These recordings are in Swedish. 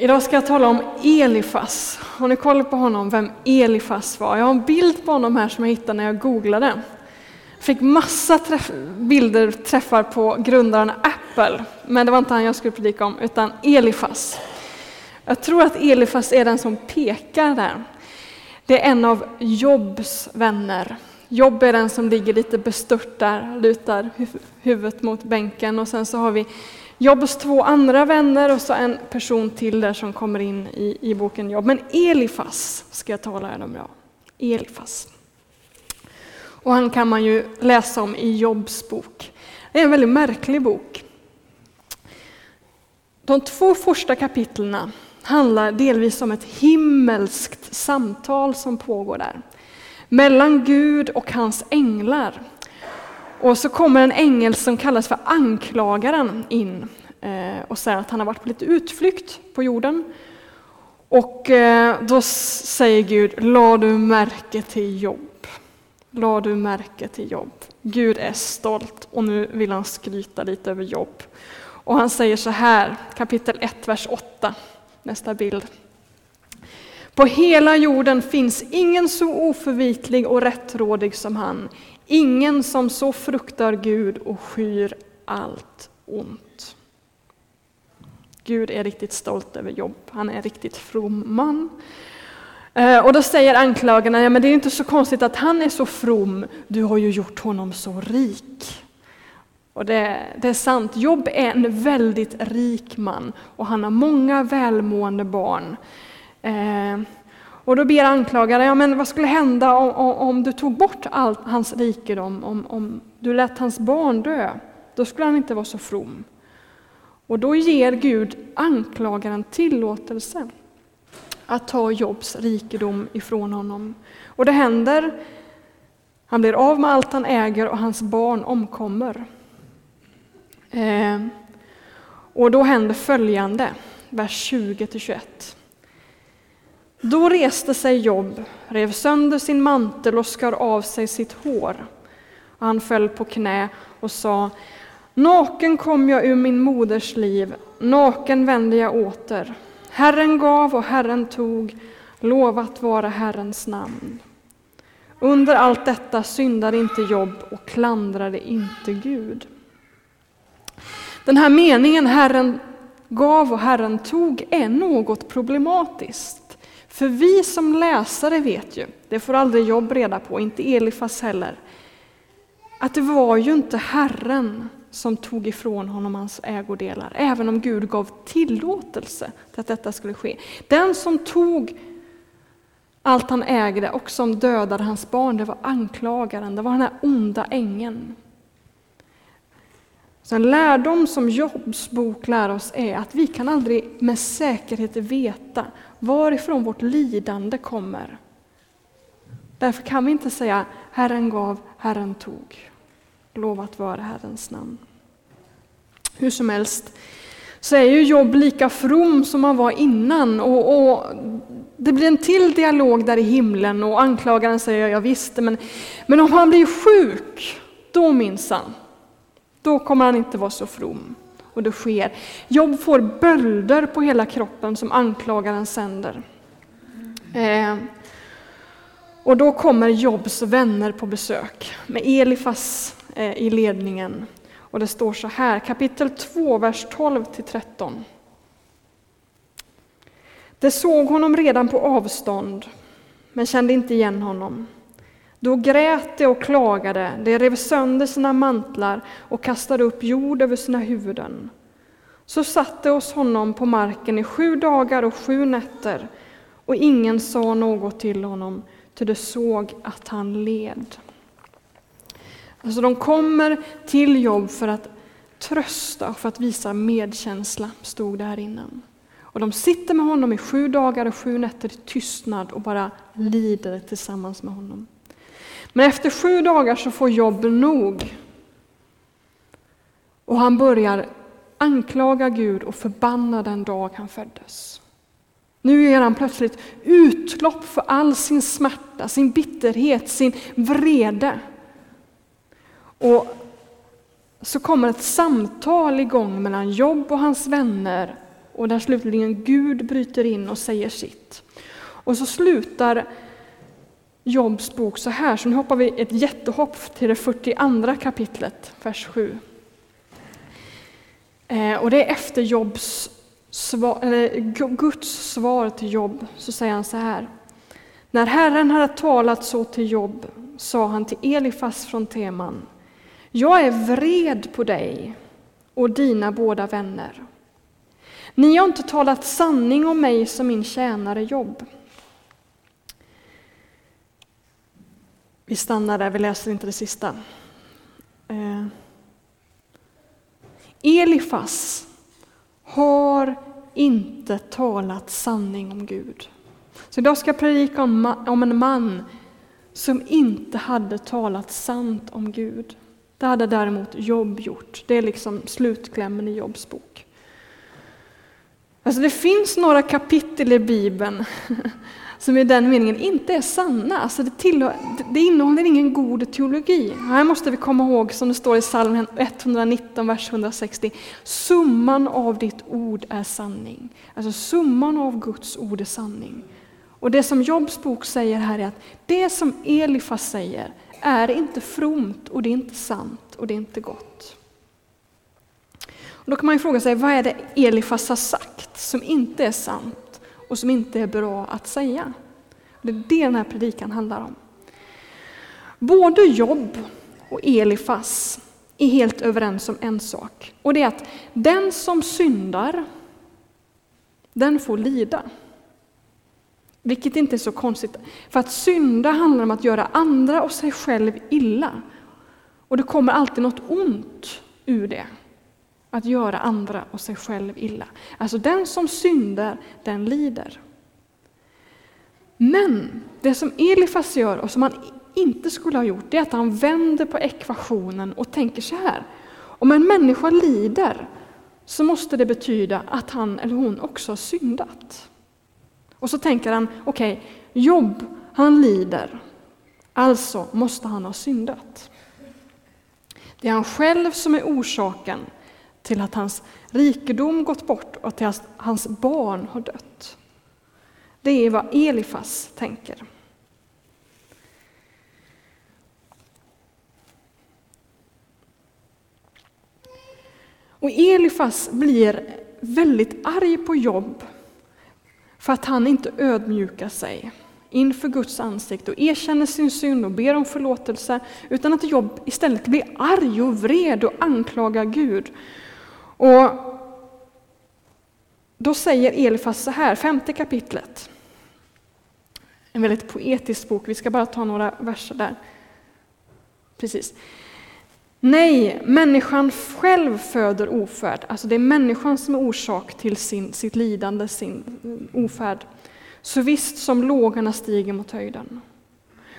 Idag ska jag tala om Elifas. Har ni koll på honom, vem Elifas var? Jag har en bild på honom här som jag hittade när jag googlade. Jag fick massa träff bilder, träffar på grundaren Apple, men det var inte han jag skulle predika om, utan Elifas. Jag tror att Elifas är den som pekar där. Det är en av Jobs vänner. Jobb är den som ligger lite bestört där, lutar huvudet mot bänken och sen så har vi Jobs två andra vänner och så en person till där som kommer in i, i boken Jobb. Men Elifas ska jag tala om idag. Elifas. Och han kan man ju läsa om i Jobs bok. Det är en väldigt märklig bok. De två första kapitlen handlar delvis om ett himmelskt samtal som pågår där. Mellan Gud och hans änglar. Och så kommer en ängel som kallas för anklagaren in eh, och säger att han har varit på lite utflykt på jorden. Och eh, då säger Gud, la du märke till jobb. La du märke till jobb. Gud är stolt och nu vill han skryta lite över jobb. Och han säger så här, kapitel 1, vers 8, nästa bild. På hela jorden finns ingen så oförvitlig och rättrådig som han, ingen som så fruktar Gud och skyr allt ont. Gud är riktigt stolt över Jobb, han är en riktigt from man. Eh, och då säger anklagarna, ja men det är inte så konstigt att han är så from, du har ju gjort honom så rik. Och det, det, är sant, Jobb är en väldigt rik man och han har många välmående barn. Eh, och då ber anklagaren, ja men vad skulle hända om, om, om du tog bort all hans rikedom, om, om du lät hans barn dö? Då skulle han inte vara så from. Och då ger Gud anklagaren tillåtelse att ta Jobs rikedom ifrån honom. Och det händer, han blir av med allt han äger och hans barn omkommer. Eh, och då händer följande, vers 20-21. Då reste sig Jobb, rev sönder sin mantel och skar av sig sitt hår. Han föll på knä och sa Naken kom jag ur min moders liv, naken vände jag åter. Herren gav och Herren tog, lovat vara Herrens namn. Under allt detta syndade inte Jobb och klandrade inte Gud. Den här meningen, Herren gav och Herren tog, är något problematiskt. För vi som läsare vet ju, det får aldrig Jobb reda på, inte Elifas heller, att det var ju inte Herren som tog ifrån honom hans ägodelar, även om Gud gav tillåtelse till att detta skulle ske. Den som tog allt han ägde och som dödade hans barn, det var anklagaren, det var den här onda ängeln. Så en lärdom som Jobs bok lär oss är att vi kan aldrig med säkerhet veta varifrån vårt lidande kommer. Därför kan vi inte säga Herren gav, Herren tog. Lovat vara Herrens namn. Hur som helst så är ju Jobb lika from som han var innan. Och, och, det blir en till dialog där i himlen och anklagaren säger ja visst, men, men om han blir sjuk, då minsann, då kommer han inte vara så from. Och det sker. Jobb får bölder på hela kroppen som anklagaren sänder. Eh, och då kommer Jobs vänner på besök med Elifas eh, i ledningen. Och det står så här, kapitel 2, vers 12 till 13. De såg honom redan på avstånd, men kände inte igen honom. Då grät de och klagade, de rev sönder sina mantlar och kastade upp jord över sina huvuden. Så satt de hos honom på marken i sju dagar och sju nätter, och ingen sa något till honom, ty de såg att han led. Alltså de kommer till jobb för att trösta och för att visa medkänsla, stod det här innan. Och de sitter med honom i sju dagar och sju nätter i tystnad och bara lider tillsammans med honom. Men efter sju dagar så får Jobb nog. Och han börjar anklaga Gud och förbanna den dag han föddes. Nu ger han plötsligt utlopp för all sin smärta, sin bitterhet, sin vrede. Och så kommer ett samtal igång mellan Jobb och hans vänner och där slutligen Gud bryter in och säger sitt. Och så slutar Jobs bok så här, så nu hoppar vi ett jättehopp till det 42 kapitlet, vers 7. Eh, och det är efter Jobs svar, eller Guds svar till Jobb, så säger han så här. När Herren hade talat så till Jobb sa han till Elifas från Teman. Jag är vred på dig och dina båda vänner. Ni har inte talat sanning om mig som min tjänare Jobb. Vi stannar där, vi läser inte det sista. Eh. Elifas har inte talat sanning om Gud. Så idag ska jag predika om, om en man som inte hade talat sant om Gud. Det hade däremot Jobb gjort. Det är liksom slutklämmen i Jobs bok. Alltså det finns några kapitel i Bibeln som i den meningen inte är sanna. Alltså det, tillhör, det innehåller ingen god teologi. Här måste vi komma ihåg, som det står i psalm 119, vers 160, summan av ditt ord är sanning. Alltså summan av Guds ord är sanning. Och det som Jobs bok säger här är att det som Elifas säger är inte fromt och det är inte sant och det är inte gott. Och då kan man ju fråga sig, vad är det Elifas har sagt som inte är sant och som inte är bra att säga? Det är det den här predikan handlar om. Både Jobb och Elifas är helt överens om en sak och det är att den som syndar, den får lida. Vilket inte är så konstigt, för att synda handlar om att göra andra och sig själv illa. Och det kommer alltid något ont ur det. Att göra andra och sig själv illa. Alltså den som syndar, den lider. Men det som Elifas gör och som han inte skulle ha gjort, det är att han vänder på ekvationen och tänker så här. Om en människa lider så måste det betyda att han eller hon också har syndat. Och så tänker han, okej, okay, Jobb, han lider, alltså måste han ha syndat. Det är han själv som är orsaken till att hans rikedom gått bort och till att hans barn har dött. Det är vad Elifas tänker. Och Elifas blir väldigt arg på Jobb för att han inte ödmjukar sig inför Guds ansikte och erkänner sin synd och ber om förlåtelse, utan att Jobb istället blir arg och vred och anklagar Gud. Och då säger Elifas så här, femte kapitlet. En väldigt poetisk bok, vi ska bara ta några verser där. Precis. Nej, människan själv föder ofärd. Alltså det är människan som är orsak till sin, sitt lidande, sin ofärd. Så visst som lågorna stiger mot höjden.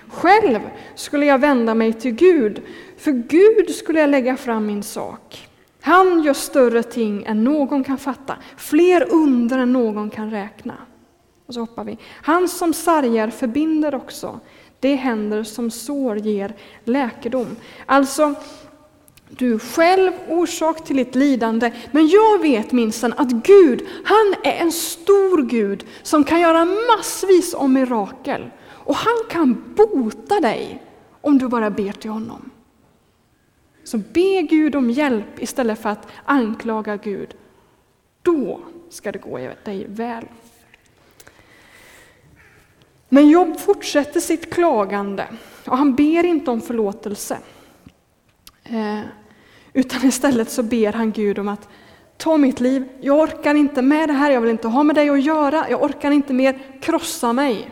Själv skulle jag vända mig till Gud, för Gud skulle jag lägga fram min sak. Han gör större ting än någon kan fatta, fler under än någon kan räkna. Och så hoppar vi. Han som sargar förbinder också, det händer som sår ger läkedom. Alltså, du är själv orsak till ditt lidande, men jag vet minsann att Gud, han är en stor Gud som kan göra massvis av mirakel. Och han kan bota dig om du bara ber till honom. Så be Gud om hjälp istället för att anklaga Gud. Då ska det gå dig väl. Men Job fortsätter sitt klagande och han ber inte om förlåtelse. Eh, utan istället så ber han Gud om att ta mitt liv, jag orkar inte med det här, jag vill inte ha med dig att göra, jag orkar inte mer, krossa mig.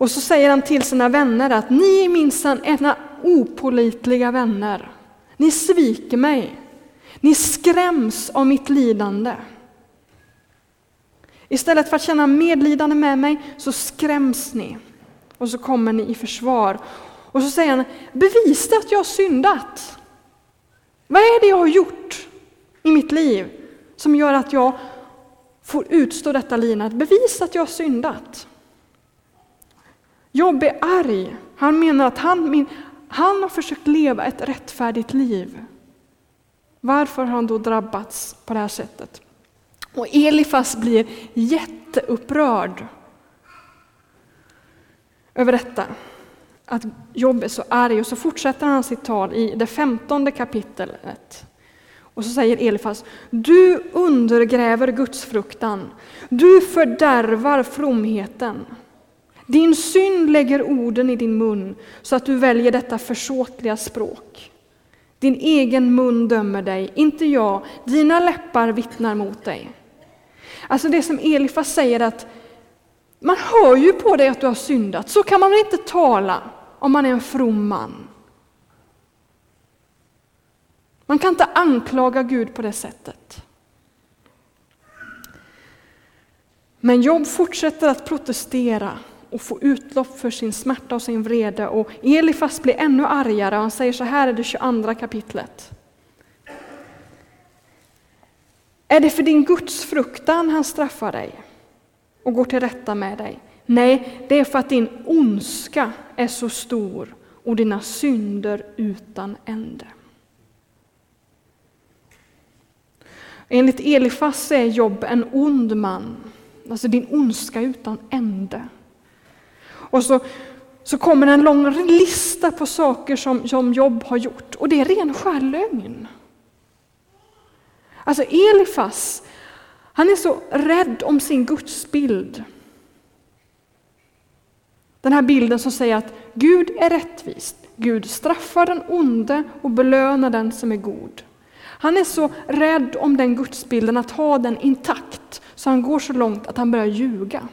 Och så säger han till sina vänner att ni är minsann ena opolitliga vänner. Ni sviker mig. Ni skräms av mitt lidande. Istället för att känna medlidande med mig så skräms ni. Och så kommer ni i försvar och så säger han, bevisa att jag har syndat. Vad är det jag har gjort i mitt liv som gör att jag får utstå detta lidande? Bevisa att jag har syndat. Jobb är arg. Han menar att han, han har försökt leva ett rättfärdigt liv. Varför har han då drabbats på det här sättet? Och Elifas blir jätteupprörd över detta. Att Jobb är så arg och så fortsätter han sitt tal i det femtonde kapitlet. Och så säger Elifas, du undergräver gudsfruktan, du fördärvar fromheten. Din synd lägger orden i din mun så att du väljer detta försåtliga språk. Din egen mun dömer dig, inte jag, dina läppar vittnar mot dig. Alltså det som Elifas säger att man hör ju på dig att du har syndat, så kan man väl inte tala om man är en from man. Man kan inte anklaga Gud på det sättet. Men Job fortsätter att protestera och få utlopp för sin smärta och sin vrede. Och Elifas blir ännu argare och han säger så här i det 22 kapitlet. Är det för din gudsfruktan han straffar dig och går till rätta med dig? Nej, det är för att din ondska är så stor och dina synder utan ände. Enligt Elifas är Jobb en ond man, alltså din ondska utan ände. Och så, så kommer en lång lista på saker som, som Jobb har gjort och det är ren skär lögn. Alltså Elifas, han är så rädd om sin gudsbild. Den här bilden som säger att Gud är rättvis, Gud straffar den onde och belönar den som är god. Han är så rädd om den gudsbilden, att ha den intakt, så han går så långt att han börjar ljuga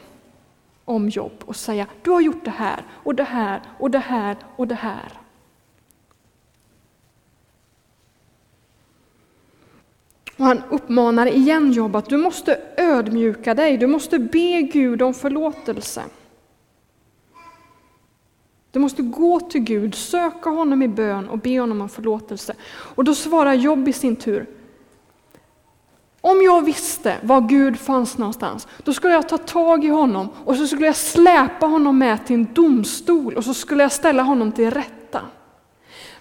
om jobb och säga du har gjort det här och det här och det här och det här. Och han uppmanar igen Jobb att du måste ödmjuka dig, du måste be Gud om förlåtelse. Du måste gå till Gud, söka honom i bön och be honom om förlåtelse. Och då svarar Jobb i sin tur. Om jag visste var Gud fanns någonstans, då skulle jag ta tag i honom och så skulle jag släpa honom med till en domstol och så skulle jag ställa honom till rätta.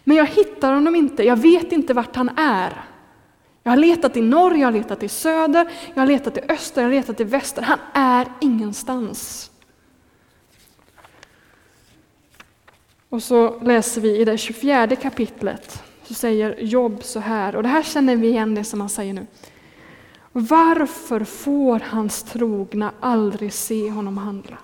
Men jag hittar honom inte, jag vet inte vart han är. Jag har letat i norr, jag har letat i söder, jag har letat i öster, jag har letat i väster. Han är ingenstans. Och så läser vi i det 24 kapitlet, så säger Job så här, och det här känner vi igen det som han säger nu. Varför får hans trogna aldrig se honom handla?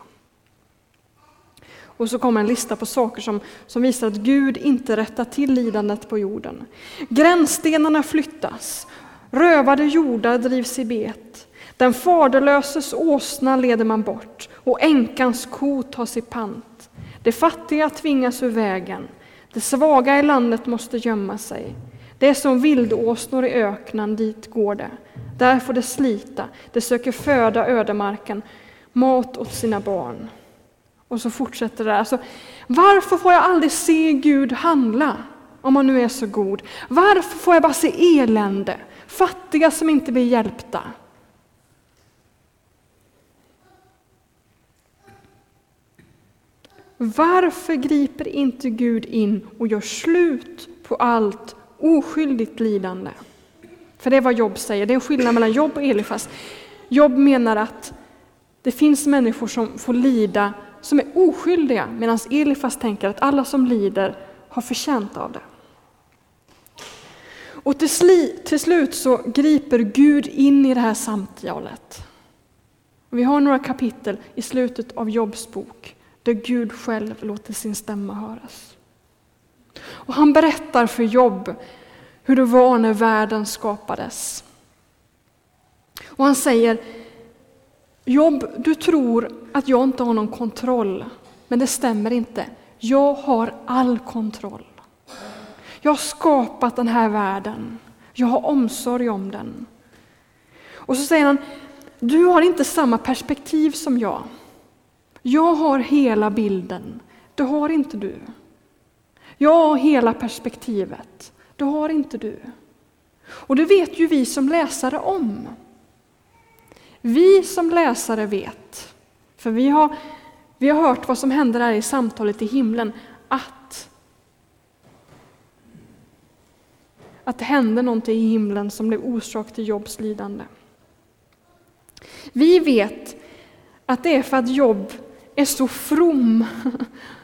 Och så kommer en lista på saker som, som visar att Gud inte rättar till lidandet på jorden. Gränsstenarna flyttas, rövade jordar drivs i bet. Den faderlöses åsna leder man bort och änkans ko tas i pant. De fattiga tvingas ur vägen, de svaga i landet måste gömma sig. Det är som vildåsnor i öknen, dit går det. Där får det slita, det söker föda ödemarken, mat åt sina barn. Och så fortsätter det. Alltså, varför får jag aldrig se Gud handla? Om han nu är så god. Varför får jag bara se elände? Fattiga som inte blir hjälpta. Varför griper inte Gud in och gör slut på allt oskyldigt lidande? För det är vad Jobb säger, det är en skillnad mellan Jobb och Elifas. Jobb menar att det finns människor som får lida som är oskyldiga, medan Elifas tänker att alla som lider har förtjänt av det. Och till, sli, till slut så griper Gud in i det här samtalet. Vi har några kapitel i slutet av Jobs bok där Gud själv låter sin stämma höras. Och han berättar för Jobb hur det var när världen skapades. Och han säger, Jobb, du tror att jag inte har någon kontroll, men det stämmer inte. Jag har all kontroll. Jag har skapat den här världen. Jag har omsorg om den. Och så säger han, du har inte samma perspektiv som jag. Jag har hela bilden, det har inte du. Jag har hela perspektivet, det har inte du. Och det vet ju vi som läsare om. Vi som läsare vet, för vi har, vi har hört vad som händer här i samtalet i himlen, att att det hände någonting i himlen som blev orsak till Jobs lidande. Vi vet att det är för att Jobb är så from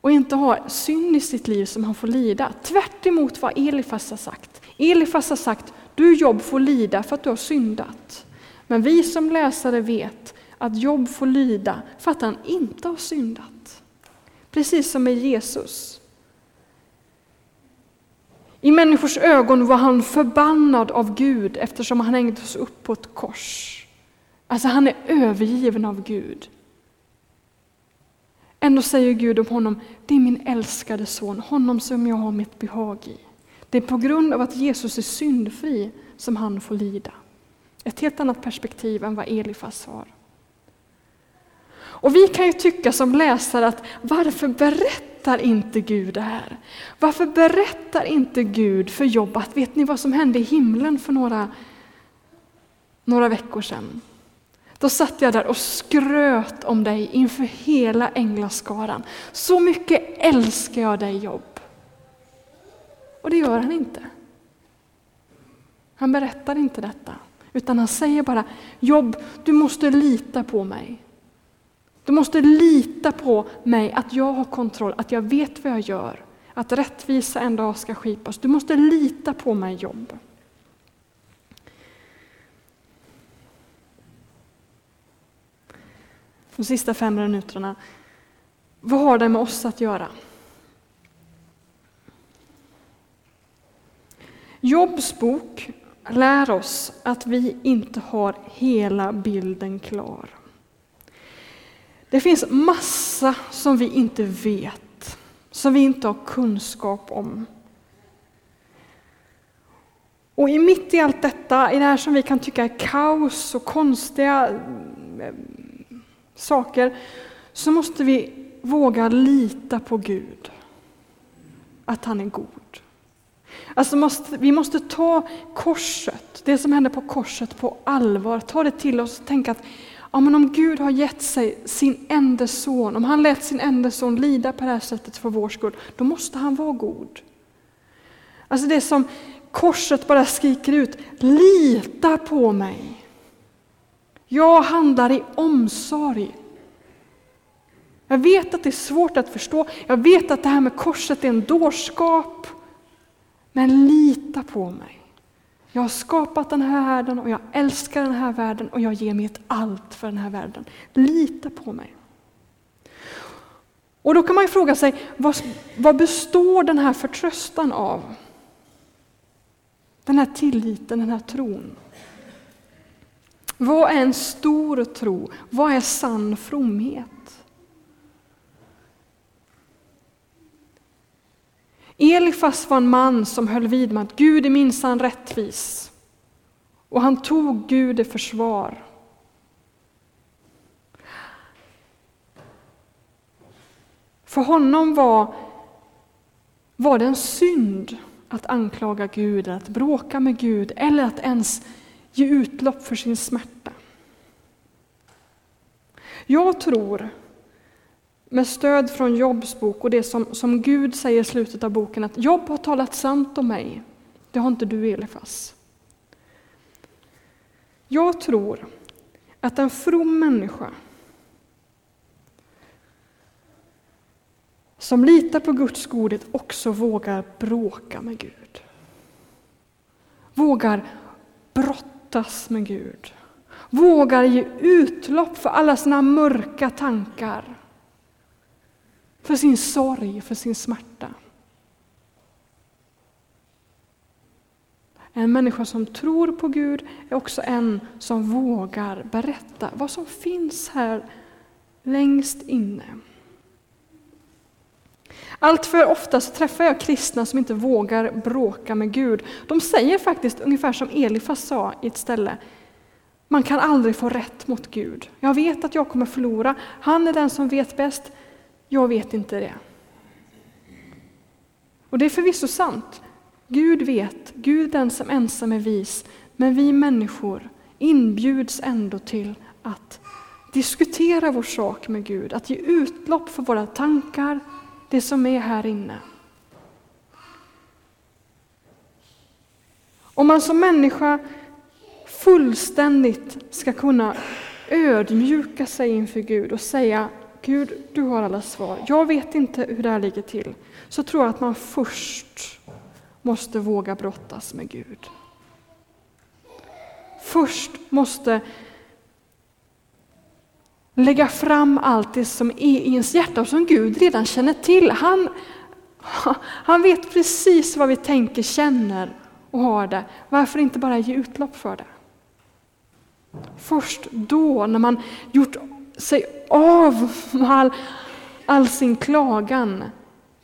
och inte har synd i sitt liv som han får lida. Tvärt vad Elifas har sagt. Elifas har sagt, du Jobb får lida för att du har syndat. Men vi som läsare vet att Jobb får lida för att han inte har syndat. Precis som med Jesus. I människors ögon var han förbannad av Gud eftersom han hängdes upp på ett kors. Alltså han är övergiven av Gud. Ändå säger Gud om honom, det är min älskade son, honom som jag har mitt behag i. Det är på grund av att Jesus är syndfri som han får lida. Ett helt annat perspektiv än vad Elifas har. Och vi kan ju tycka som läsare att varför berättar inte Gud det här? Varför berättar inte Gud för Job att vet ni vad som hände i himlen för några, några veckor sedan? Då satt jag där och skröt om dig inför hela änglaskaran. Så mycket älskar jag dig Jobb. Och det gör han inte. Han berättar inte detta, utan han säger bara Jobb, du måste lita på mig. Du måste lita på mig, att jag har kontroll, att jag vet vad jag gör, att rättvisa en dag ska skipas. Du måste lita på mig Jobb. De sista fem minuterna. Vad har det med oss att göra? Jobs bok lär oss att vi inte har hela bilden klar. Det finns massa som vi inte vet, som vi inte har kunskap om. Och i mitt i allt detta, i det här som vi kan tycka är kaos och konstiga saker, så måste vi våga lita på Gud. Att han är god. Alltså måste, vi måste ta korset, det som hände på korset på allvar, ta det till oss och tänka att ja, men om Gud har gett sig sin enda son, om han lät sin enda son lida på det här sättet för vår skull, då måste han vara god. Alltså det som korset bara skriker ut, lita på mig. Jag handlar i omsorg. Jag vet att det är svårt att förstå. Jag vet att det här med korset är en dårskap. Men lita på mig. Jag har skapat den här världen och jag älskar den här världen och jag ger mitt allt för den här världen. Lita på mig. Och då kan man ju fråga sig, vad, vad består den här förtröstan av? Den här tilliten, den här tron. Vad är en stor tro? Vad är sann fromhet? Elifas var en man som höll vid med att Gud är minsann rättvis. Och han tog Gud i försvar. För honom var, var det en synd att anklaga Gud, att bråka med Gud eller att ens ge utlopp för sin smärta. Jag tror, med stöd från Jobs bok och det som, som Gud säger i slutet av boken, att Jobb har talat sant om mig. Det har inte du, Elifas. Jag tror att en from människa som litar på Guds godhet också vågar bråka med Gud. Vågar brotta brottas med Gud. Vågar ge utlopp för alla sina mörka tankar. För sin sorg, för sin smärta. En människa som tror på Gud är också en som vågar berätta vad som finns här längst inne. Allt för ofta så träffar jag kristna som inte vågar bråka med Gud. De säger faktiskt ungefär som Elifas sa i ett ställe. Man kan aldrig få rätt mot Gud. Jag vet att jag kommer förlora. Han är den som vet bäst. Jag vet inte det. Och det är förvisso sant. Gud vet, Gud den som ensam är vis. Men vi människor inbjuds ändå till att diskutera vår sak med Gud, att ge utlopp för våra tankar, det som är här inne. Om man som människa fullständigt ska kunna ödmjuka sig inför Gud och säga Gud, du har alla svar. Jag vet inte hur det här ligger till. Så tror jag att man först måste våga brottas med Gud. Först måste lägga fram allt det som är i ens hjärta och som Gud redan känner till. Han, han vet precis vad vi tänker, känner och har det. Varför inte bara ge utlopp för det? Först då, när man gjort sig av med all, all sin klagan,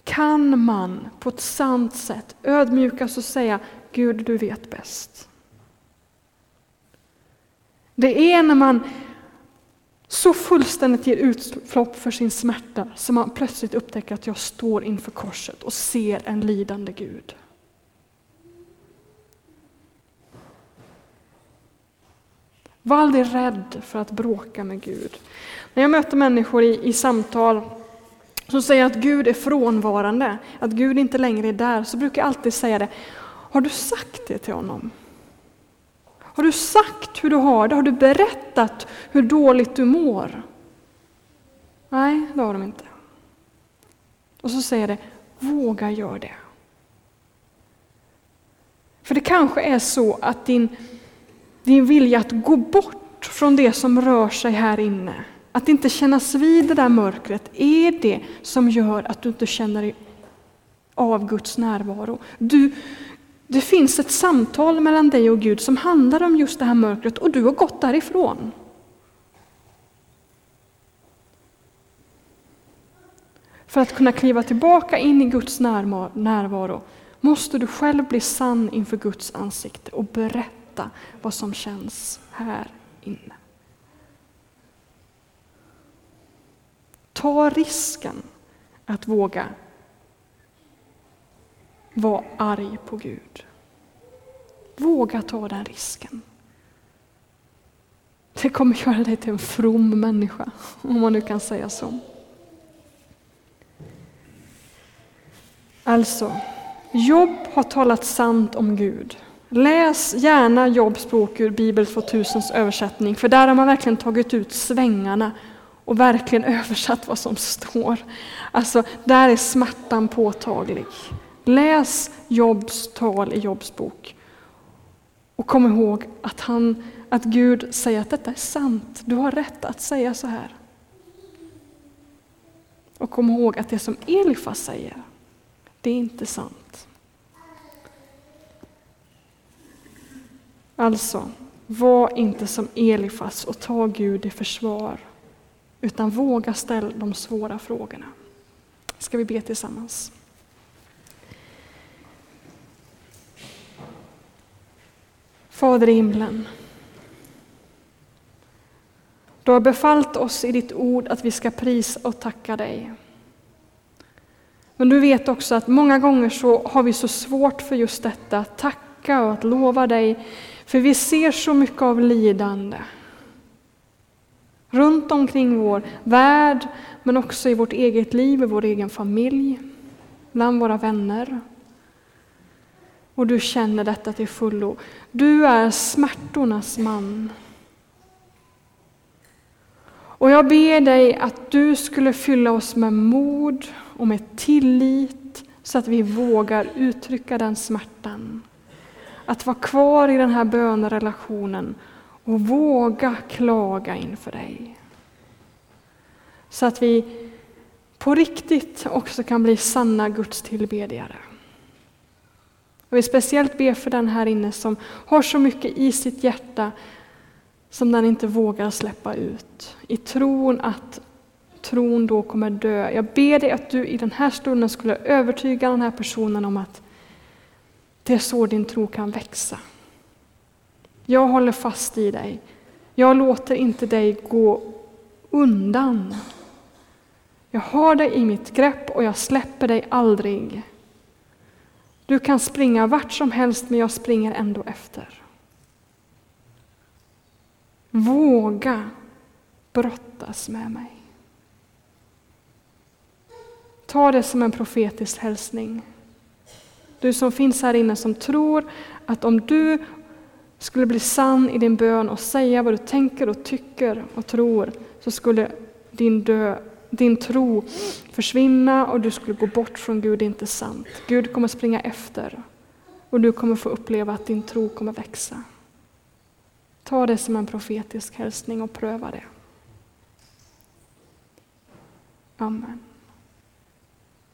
kan man på ett sant sätt ödmjukas och säga Gud, du vet bäst. Det är när man så fullständigt ger utlopp för sin smärta som man plötsligt upptäcker att jag står inför korset och ser en lidande Gud. Var aldrig rädd för att bråka med Gud. När jag möter människor i, i samtal som säger att Gud är frånvarande, att Gud inte längre är där, så brukar jag alltid säga det. Har du sagt det till honom? Har du sagt hur du har det? Har du berättat hur dåligt du mår? Nej, det har de inte. Och så säger det, våga gör det. För det kanske är så att din, din vilja att gå bort från det som rör sig här inne, att inte kännas vid det där mörkret, är det som gör att du inte känner av Guds närvaro. Du, det finns ett samtal mellan dig och Gud som handlar om just det här mörkret och du har gått därifrån. För att kunna kliva tillbaka in i Guds närvaro måste du själv bli sann inför Guds ansikte och berätta vad som känns här inne. Ta risken att våga var arg på Gud. Våga ta den risken. Det kommer göra dig till en from människa, om man nu kan säga så. Alltså, Jobb har talat sant om Gud. Läs gärna Jobs bok ur Bibel 2000s översättning, för där har man verkligen tagit ut svängarna och verkligen översatt vad som står. Alltså, där är smärtan påtaglig. Läs Jobs tal i Jobs bok. Och kom ihåg att, han, att Gud säger att detta är sant. Du har rätt att säga så här. Och kom ihåg att det som Elifas säger, det är inte sant. Alltså, var inte som Elifas och ta Gud i försvar, utan våga ställa de svåra frågorna. Ska vi be tillsammans? Fader i himlen. Du har befallt oss i ditt ord att vi ska prisa och tacka dig. Men du vet också att många gånger så har vi så svårt för just detta, att tacka och att lova dig, för vi ser så mycket av lidande. Runt omkring vår värld, men också i vårt eget liv, i vår egen familj, bland våra vänner. Och du känner detta till fullo. Du är smärtornas man. Och jag ber dig att du skulle fylla oss med mod och med tillit så att vi vågar uttrycka den smärtan. Att vara kvar i den här bönerelationen och våga klaga inför dig. Så att vi på riktigt också kan bli sanna Guds tillbedjare. Jag vill speciellt be för den här inne som har så mycket i sitt hjärta som den inte vågar släppa ut. I tron att tron då kommer dö. Jag ber dig att du i den här stunden skulle övertyga den här personen om att det är så din tro kan växa. Jag håller fast i dig. Jag låter inte dig gå undan. Jag har dig i mitt grepp och jag släpper dig aldrig. Du kan springa vart som helst, men jag springer ändå efter. Våga brottas med mig. Ta det som en profetisk hälsning. Du som finns här inne som tror att om du skulle bli sann i din bön och säga vad du tänker och tycker och tror så skulle din, död din tro försvinna och du skulle gå bort från Gud. Det är inte sant. Gud kommer springa efter och du kommer få uppleva att din tro kommer växa. Ta det som en profetisk hälsning och pröva det. Amen.